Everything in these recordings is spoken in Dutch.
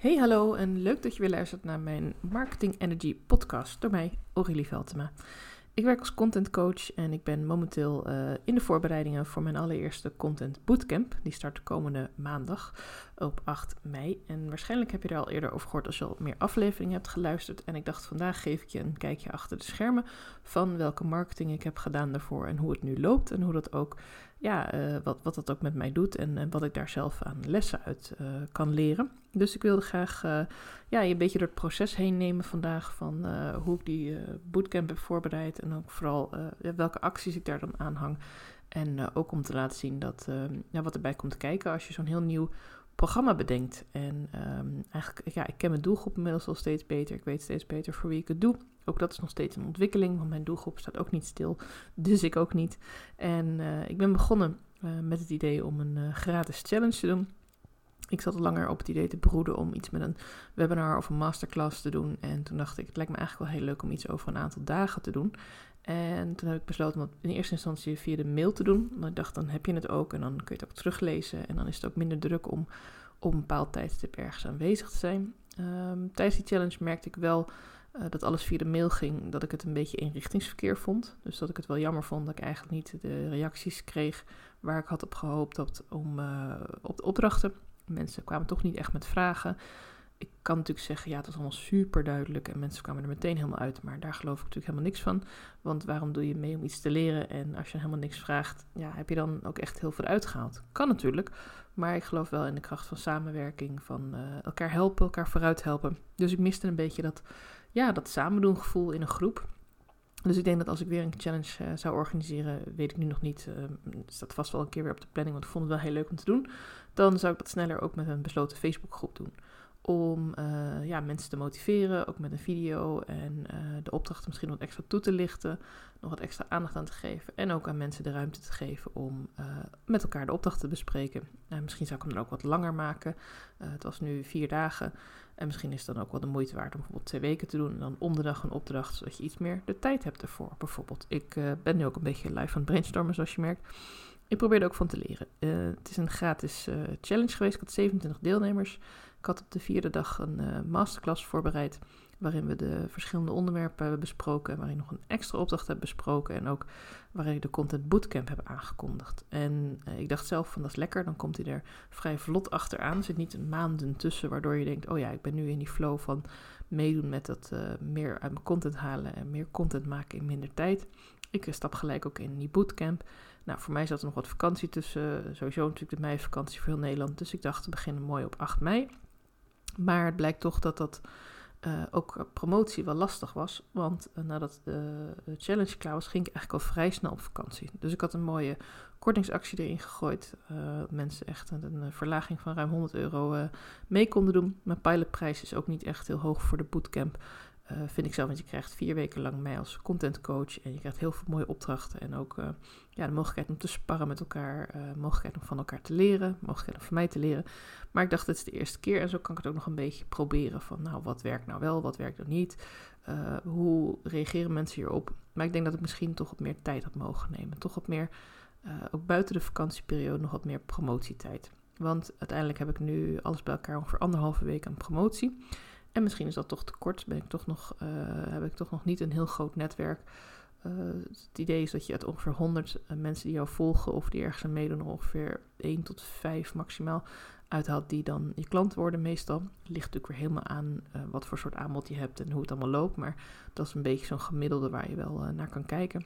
Hey, hallo en leuk dat je weer luistert naar mijn Marketing Energy podcast door mij, Aurélie Veltema. Ik werk als content coach en ik ben momenteel uh, in de voorbereidingen voor mijn allereerste content bootcamp. Die start de komende maandag op 8 mei. En waarschijnlijk heb je er al eerder over gehoord als je al meer afleveringen hebt geluisterd. En ik dacht vandaag geef ik je een kijkje achter de schermen van welke marketing ik heb gedaan daarvoor en hoe het nu loopt en hoe dat ook ja, uh, wat, wat dat ook met mij doet en, wat ik daar zelf aan lessen uit uh, kan leren. Dus ik wilde graag uh, ja, je een beetje door het proces heen nemen vandaag van hoe ik die bootcamp heb voorbereid en ook vooral welke acties ik daar dan aan hang. En ook om te laten zien dat, ja, wat erbij komt kijken als je zo'n heel nieuw programma bedenkt. En um, eigenlijk, ja, ik ken mijn doelgroep inmiddels al steeds beter. Ik weet steeds beter voor wie ik het doe. Ook dat is nog steeds een ontwikkeling, want mijn doelgroep staat ook niet stil. Dus ik ook niet. En ik ben begonnen met het idee om een gratis challenge te doen. Ik zat langer op het idee te broeden om iets met een webinar of een masterclass te doen. En toen dacht ik, het lijkt me eigenlijk wel heel leuk om iets over een aantal dagen te doen. En toen heb ik besloten om het in eerste instantie via de mail te doen. Want ik dacht, dan heb je het ook en dan kun je het ook teruglezen. En dan is het ook minder druk om op een bepaald tijdstip ergens aanwezig te zijn. Um, tijdens die challenge merkte ik wel uh, dat alles via de mail ging, dat ik het een beetje inrichtingsverkeer vond. Dus dat ik het wel jammer vond dat ik eigenlijk niet de reacties kreeg waar ik had op gehoopt op, om, uh, op de opdrachten. Mensen kwamen toch niet echt met vragen. Ik kan natuurlijk zeggen, ja, het was allemaal super duidelijk en mensen kwamen er meteen helemaal uit. Maar daar geloof ik natuurlijk helemaal niks van. Want waarom doe je mee om iets te leren? En als je helemaal niks vraagt, ja, heb je dan ook echt heel veel uitgehaald? Kan natuurlijk. Maar ik geloof wel in de kracht van samenwerking, van uh, elkaar helpen, elkaar vooruit helpen. Dus ik miste een beetje dat, ja, dat samendoen gevoel in een groep. Dus ik denk dat als ik weer een challenge uh, zou organiseren, weet ik nu nog niet, uh, staat vast wel een keer weer op de planning, want ik vond het wel heel leuk om te doen. Dan zou ik dat sneller ook met een besloten Facebookgroep doen om uh, ja, mensen te motiveren, ook met een video en uh, de opdrachten misschien wat extra toe te lichten, nog wat extra aandacht aan te geven en ook aan mensen de ruimte te geven om uh, met elkaar de opdracht te bespreken. misschien zou ik hem dan ook wat langer maken. het was nu vier dagen en misschien is het dan ook wel de moeite waard om bijvoorbeeld twee weken te doen en dan om de dag een opdracht, zodat je iets meer de tijd hebt ervoor. Bijvoorbeeld, ik ben nu ook een beetje live aan het brainstormen, zoals je merkt. Ik probeer er ook van te leren. het is een gratis challenge geweest. Ik had 27 deelnemers. Ik had op de vierde dag een uh, masterclass voorbereid. Waarin we de verschillende onderwerpen hebben besproken. Waarin nog een extra opdracht hebben besproken. En ook waarin ik de Content Bootcamp heb aangekondigd. En ik dacht zelf van dat is lekker. Dan komt hij er vrij vlot achteraan. Er zit niet maanden tussen. Waardoor je denkt: oh ja, ik ben nu in die flow van meedoen met dat meer uit mijn content halen. En meer content maken in minder tijd. Ik stap gelijk ook in die bootcamp. Nou, voor mij zat er nog wat vakantie tussen. Sowieso natuurlijk de meivakantie voor heel Nederland. Dus ik dacht, we beginnen mooi op 8 mei. Maar het blijkt toch dat dat uh, ook promotie wel lastig was. Want uh, nadat de challenge klaar was, ging ik eigenlijk al vrij snel op vakantie. Dus ik had een mooie kortingsactie erin gegooid. Uh, mensen echt een, verlaging van ruim 100 euro mee konden doen. Mijn pilotprijs is ook niet echt heel hoog voor de bootcamp. Uh, vind ik zelf, want je krijgt vier weken lang mij als content coach en je krijgt heel veel mooie opdrachten en ook uh, ja, de mogelijkheid om te sparren met elkaar, uh, mogelijkheid om van elkaar te leren, mogelijkheid om van mij te leren. Maar ik dacht, het is de eerste keer en zo kan ik het ook nog een beetje proberen van, nou, wat werkt nou wel, wat werkt er niet, hoe reageren mensen hierop. Maar ik denk dat ik misschien toch wat meer tijd had mogen nemen, toch wat meer, ook buiten de vakantieperiode, nog wat meer promotietijd. Want uiteindelijk heb ik nu alles bij elkaar ongeveer anderhalve week aan promotie. En misschien is dat toch te kort, ben ik toch nog, uh, heb ik toch nog niet een heel groot netwerk. Uh, het idee is dat je uit ongeveer 100 uh, mensen die jou volgen of die ergens aan meedoen, ongeveer 1 tot 5 maximaal uithaalt die dan je klant worden meestal. Ligt natuurlijk weer helemaal aan wat voor soort aanbod je hebt en hoe het allemaal loopt. Maar dat is een beetje zo'n gemiddelde waar je wel naar kan kijken.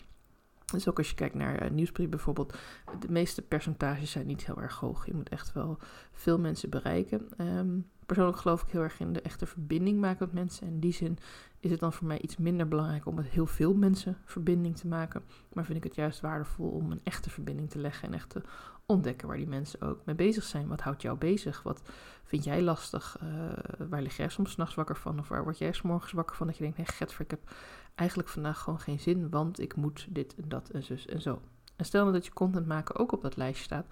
Dus ook als je kijkt naar nieuwsbrief bijvoorbeeld, de meeste percentages zijn niet heel erg hoog. Je moet echt wel veel mensen bereiken. Um, persoonlijk geloof ik heel erg in de echte verbinding maken met mensen. En in die zin is het dan voor mij iets minder belangrijk om met heel veel mensen verbinding te maken. Maar vind ik het juist waardevol om een echte verbinding te leggen en echt te ontdekken waar die mensen ook mee bezig zijn. Wat houdt jou bezig? Wat vind jij lastig? Uh, waar lig jij soms nachts wakker van? Of waar word jij morgens wakker van dat je denkt, nee Getver, ik heb eigenlijk vandaag gewoon geen zin, want ik moet dit en dat en zus en zo. En stel nou dat je content maken ook op dat lijstje staat,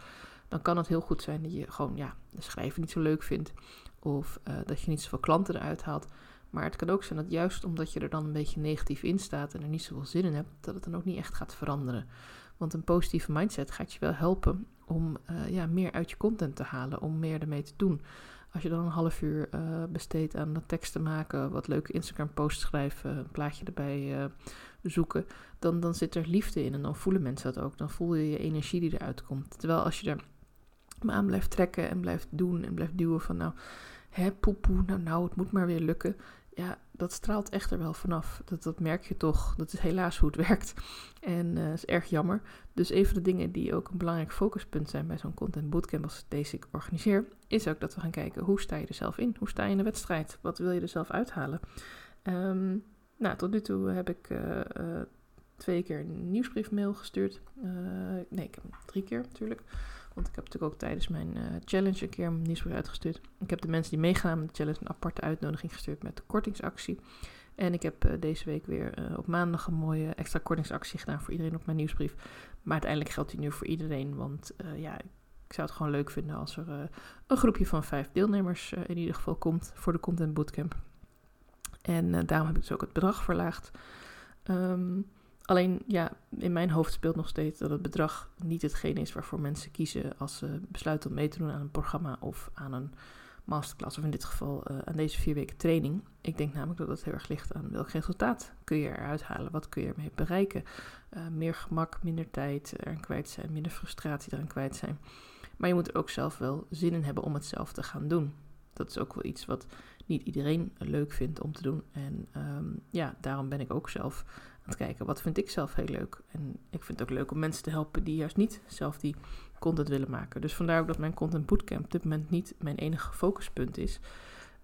dan kan het heel goed zijn dat je gewoon ja, schrijven niet zo leuk vindt. Of uh, dat je niet zoveel klanten eruit haalt. Maar het kan ook zijn dat juist omdat je er dan een beetje negatief in staat en er niet zoveel zin in hebt, dat het dan ook niet echt gaat veranderen. Want een positieve mindset gaat je wel helpen om uh, ja, meer uit je content te halen, om meer ermee te doen. Als je dan een half uur uh, besteedt aan dat teksten maken, wat leuke Instagram posts schrijven, een plaatje erbij zoeken, dan, dan zit er liefde in en dan voelen mensen dat ook. Dan voel je je energie die eruit komt. Terwijl als je er maar aan blijft trekken en blijft doen en blijft duwen van nou, hè, poepoe, nou, nou, het moet maar weer lukken. Ja, dat straalt echt er wel vanaf. Dat, dat merk je toch. Dat is helaas hoe het werkt. En dat uh, is erg jammer. Dus een van de dingen die ook een belangrijk focuspunt zijn bij zo'n content bootcamp als deze ik organiseer, is ook dat we gaan kijken hoe sta je er zelf in? Hoe sta je in de wedstrijd? Wat wil je er zelf uithalen? Um, nou, tot nu toe heb ik uh, uh, twee keer een nieuwsbriefmail gestuurd. nee, ik heb drie keer natuurlijk. Want ik heb natuurlijk ook tijdens mijn uh, challenge een keer een nieuwsbrief uitgestuurd. Ik heb de mensen die meegaan met de challenge een aparte uitnodiging gestuurd met de kortingsactie. En ik heb uh, deze week weer uh, op maandag een mooie extra kortingsactie gedaan voor iedereen op mijn nieuwsbrief. Maar uiteindelijk geldt die nu voor iedereen. Want ja, ik zou het gewoon leuk vinden als er een groepje van vijf deelnemers in ieder geval komt voor de Content Bootcamp. En daarom heb ik dus ook het bedrag verlaagd. Um, Alleen ja, in mijn hoofd speelt nog steeds dat het bedrag niet hetgeen is waarvoor mensen kiezen als ze besluiten om mee te doen aan een programma of aan een masterclass, of in dit geval uh, aan deze vier weken training. Ik denk namelijk dat het heel erg ligt aan welk resultaat kun je eruit halen, wat kun je ermee bereiken. Uh, meer gemak, minder tijd eraan kwijt zijn, minder frustratie eraan kwijt zijn. Maar je moet er ook zelf wel zin in hebben om het zelf te gaan doen. Dat is ook wel iets wat niet iedereen leuk vindt om te doen. En um, ja, daarom ben ik ook zelf aan het kijken, wat vind ik zelf heel leuk? En ik vind het ook leuk om mensen te helpen die juist niet zelf die content willen maken. Dus vandaar ook dat mijn Content Bootcamp op dit moment niet mijn enige focuspunt is.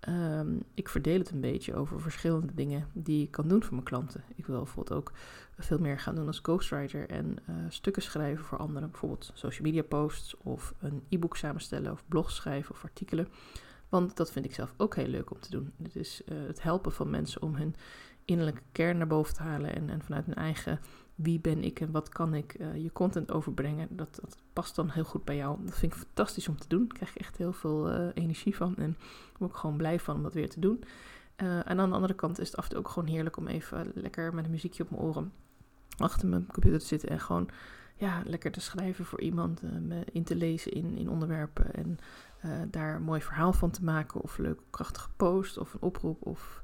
Um, ik verdeel het een beetje over verschillende dingen die ik kan doen voor mijn klanten. Ik wil bijvoorbeeld ook veel meer gaan doen als ghostwriter en uh, stukken schrijven voor anderen. Bijvoorbeeld social media posts of een e-book samenstellen of blogs schrijven of artikelen. Want dat vind ik zelf ook heel leuk om te doen. Het is uh, het helpen van mensen om hun innerlijke kern naar boven te halen en, en vanuit hun eigen wie ben ik en wat kan ik uh, je content overbrengen. Dat, dat, past dan heel goed bij jou. Dat vind ik fantastisch om te doen. Daar krijg ik echt heel veel uh, energie van en word gewoon blij van om dat weer te doen. En aan de andere kant is het af en toe ook gewoon heerlijk om even lekker met een muziekje op mijn oren achter mijn computer te zitten en gewoon ja, lekker te schrijven voor iemand, me in te lezen in, in onderwerpen en daar een mooi verhaal van te maken of een leuke krachtige post of een oproep of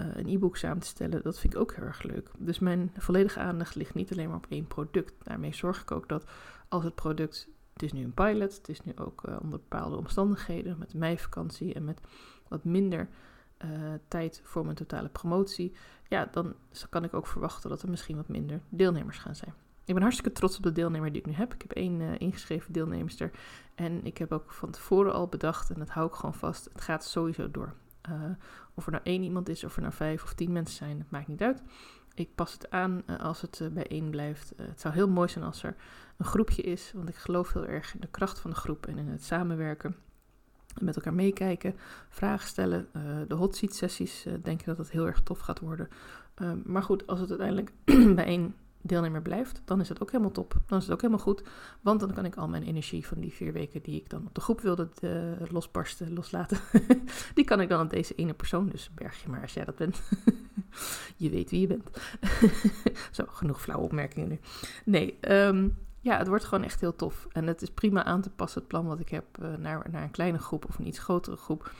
uh, een e-book samen te stellen, dat vind ik ook heel erg leuk. Dus mijn volledige aandacht ligt niet alleen maar op één product. Daarmee zorg ik ook dat als het product, het is nu een pilot, het is nu ook onder bepaalde omstandigheden, met meivakantie en met wat minder tijd voor mijn totale promotie, ja, dan kan ik ook verwachten dat er misschien wat minder deelnemers gaan zijn. Ik ben hartstikke trots op de deelnemer die ik nu heb. Ik heb één uh, ingeschreven deelnemster. En ik heb ook van tevoren al bedacht, en dat hou ik gewoon vast, het gaat sowieso door. Uh, of er nou één iemand is, of er nou vijf of tien mensen zijn, maakt niet uit. Ik pas het aan uh, als het bij één blijft. het zou heel mooi zijn als er een groepje is, want ik geloof heel erg in de kracht van de groep en in het samenwerken. Met elkaar meekijken, vragen stellen. de hot seat sessies denk ik dat dat heel erg tof gaat worden. Ehm, maar goed, als het uiteindelijk bij één deelnemer blijft, dan is het ook helemaal top. Dan is het ook helemaal goed. Want dan kan ik al mijn energie van die vier weken die ik dan op de groep wilde uh, losbarsten, loslaten. die kan ik dan aan deze ene persoon. Dus berg je maar als jij dat bent. je weet wie je bent. Zo, genoeg flauwe opmerkingen nu. Nee, um, ja, het wordt gewoon echt heel tof. En het is prima aan te passen, het plan wat ik heb, uh, naar, naar een kleine groep of een iets grotere groep.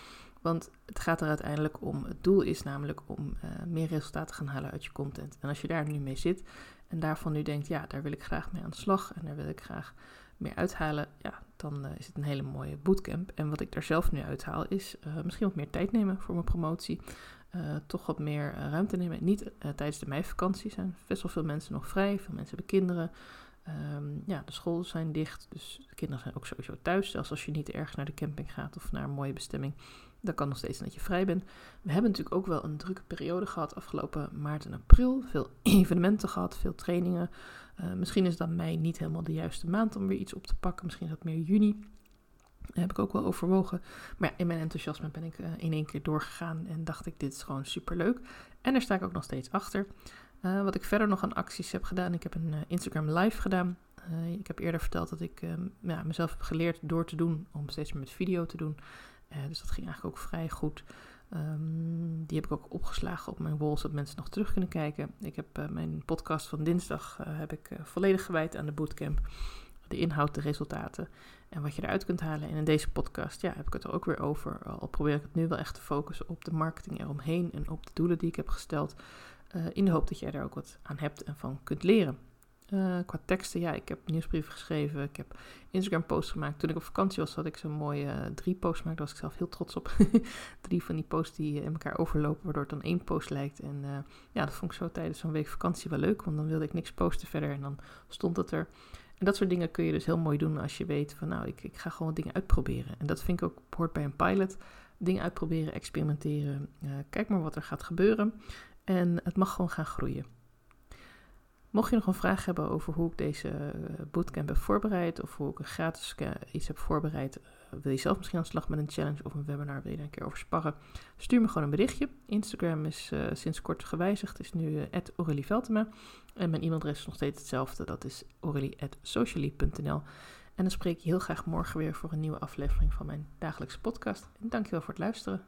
Want het gaat er uiteindelijk om. Het doel is namelijk om uh, meer resultaten te gaan halen uit je content. En als je daar nu mee zit en daarvan nu denkt, ja, daar wil ik graag mee aan de slag en daar wil ik graag meer uithalen, ja, dan uh, is het een hele mooie bootcamp. En wat ik daar zelf nu uithaal is uh, misschien wat meer tijd nemen voor mijn promotie. Uh, toch wat meer ruimte nemen. Niet tijdens de meivakantie zijn best wel veel mensen nog vrij. Veel mensen hebben kinderen. Um, ja, de scholen zijn dicht, dus de kinderen zijn ook sowieso thuis. Zelfs als je niet ergens naar de camping gaat of naar een mooie bestemming, dat kan nog steeds dat je vrij bent. We hebben natuurlijk ook wel een drukke periode gehad afgelopen maart en april. Veel evenementen gehad, veel trainingen. Uh, misschien is dan mei niet helemaal de juiste maand om weer iets op te pakken. Misschien is dat meer juni. Dat heb ik ook wel overwogen. Maar ja, in mijn enthousiasme ben ik uh, in één keer doorgegaan en dacht ik, dit is gewoon super leuk. En daar sta ik ook nog steeds achter. Uh, wat ik verder nog aan acties heb gedaan, ik heb een Instagram live gedaan. ik heb eerder verteld dat ik ehm, ja, mezelf heb geleerd door te doen om steeds meer met video te doen. Uh, dus dat ging eigenlijk ook vrij goed. Um, die heb ik ook opgeslagen op mijn wall, zodat mensen nog terug kunnen kijken. Ik heb uh, mijn podcast van dinsdag uh, heb ik, volledig gewijd aan de bootcamp. de inhoud, de resultaten en wat je eruit kunt halen. En in deze podcast ja, heb ik het er ook weer over. Al probeer ik het nu wel echt te focussen op de marketing eromheen en op de doelen die ik heb gesteld. In de hoop dat jij er ook wat aan hebt en van kunt leren. Uh, qua teksten, ja, ik heb nieuwsbrieven geschreven, ik heb Instagram-posts gemaakt. Toen ik op vakantie was, had ik zo'n mooie uh, drie posts gemaakt. Daar was ik zelf heel trots op. drie van die posts die in elkaar overlopen, waardoor het dan één post lijkt. En ja, dat vond ik zo tijdens zo'n week vakantie wel leuk, want dan wilde ik niks posten verder en dan stond het er. En dat soort dingen kun je dus heel mooi doen als je weet van nou, ik, ik ga gewoon dingen uitproberen. En dat vind ik ook hoort bij een pilot. Dingen uitproberen, experimenteren. kijk maar wat er gaat gebeuren. En het mag gewoon gaan groeien. Mocht je nog een vraag hebben over hoe ik deze eh, bootcamp heb voorbereid of hoe ik een gratis iets heb voorbereid, eh, wil je zelf misschien aan de slag met een challenge of een webinar, wil je daar een keer over sparren, stuur me gewoon een berichtje. Instagram is uh, sinds kort gewijzigd, is nu uh, Veltema. En mijn e-mailadres is nog steeds hetzelfde, dat is aurelie.socially.nl. En dan spreek je heel graag morgen weer voor een nieuwe aflevering van mijn dagelijkse podcast. En dankjewel voor het luisteren.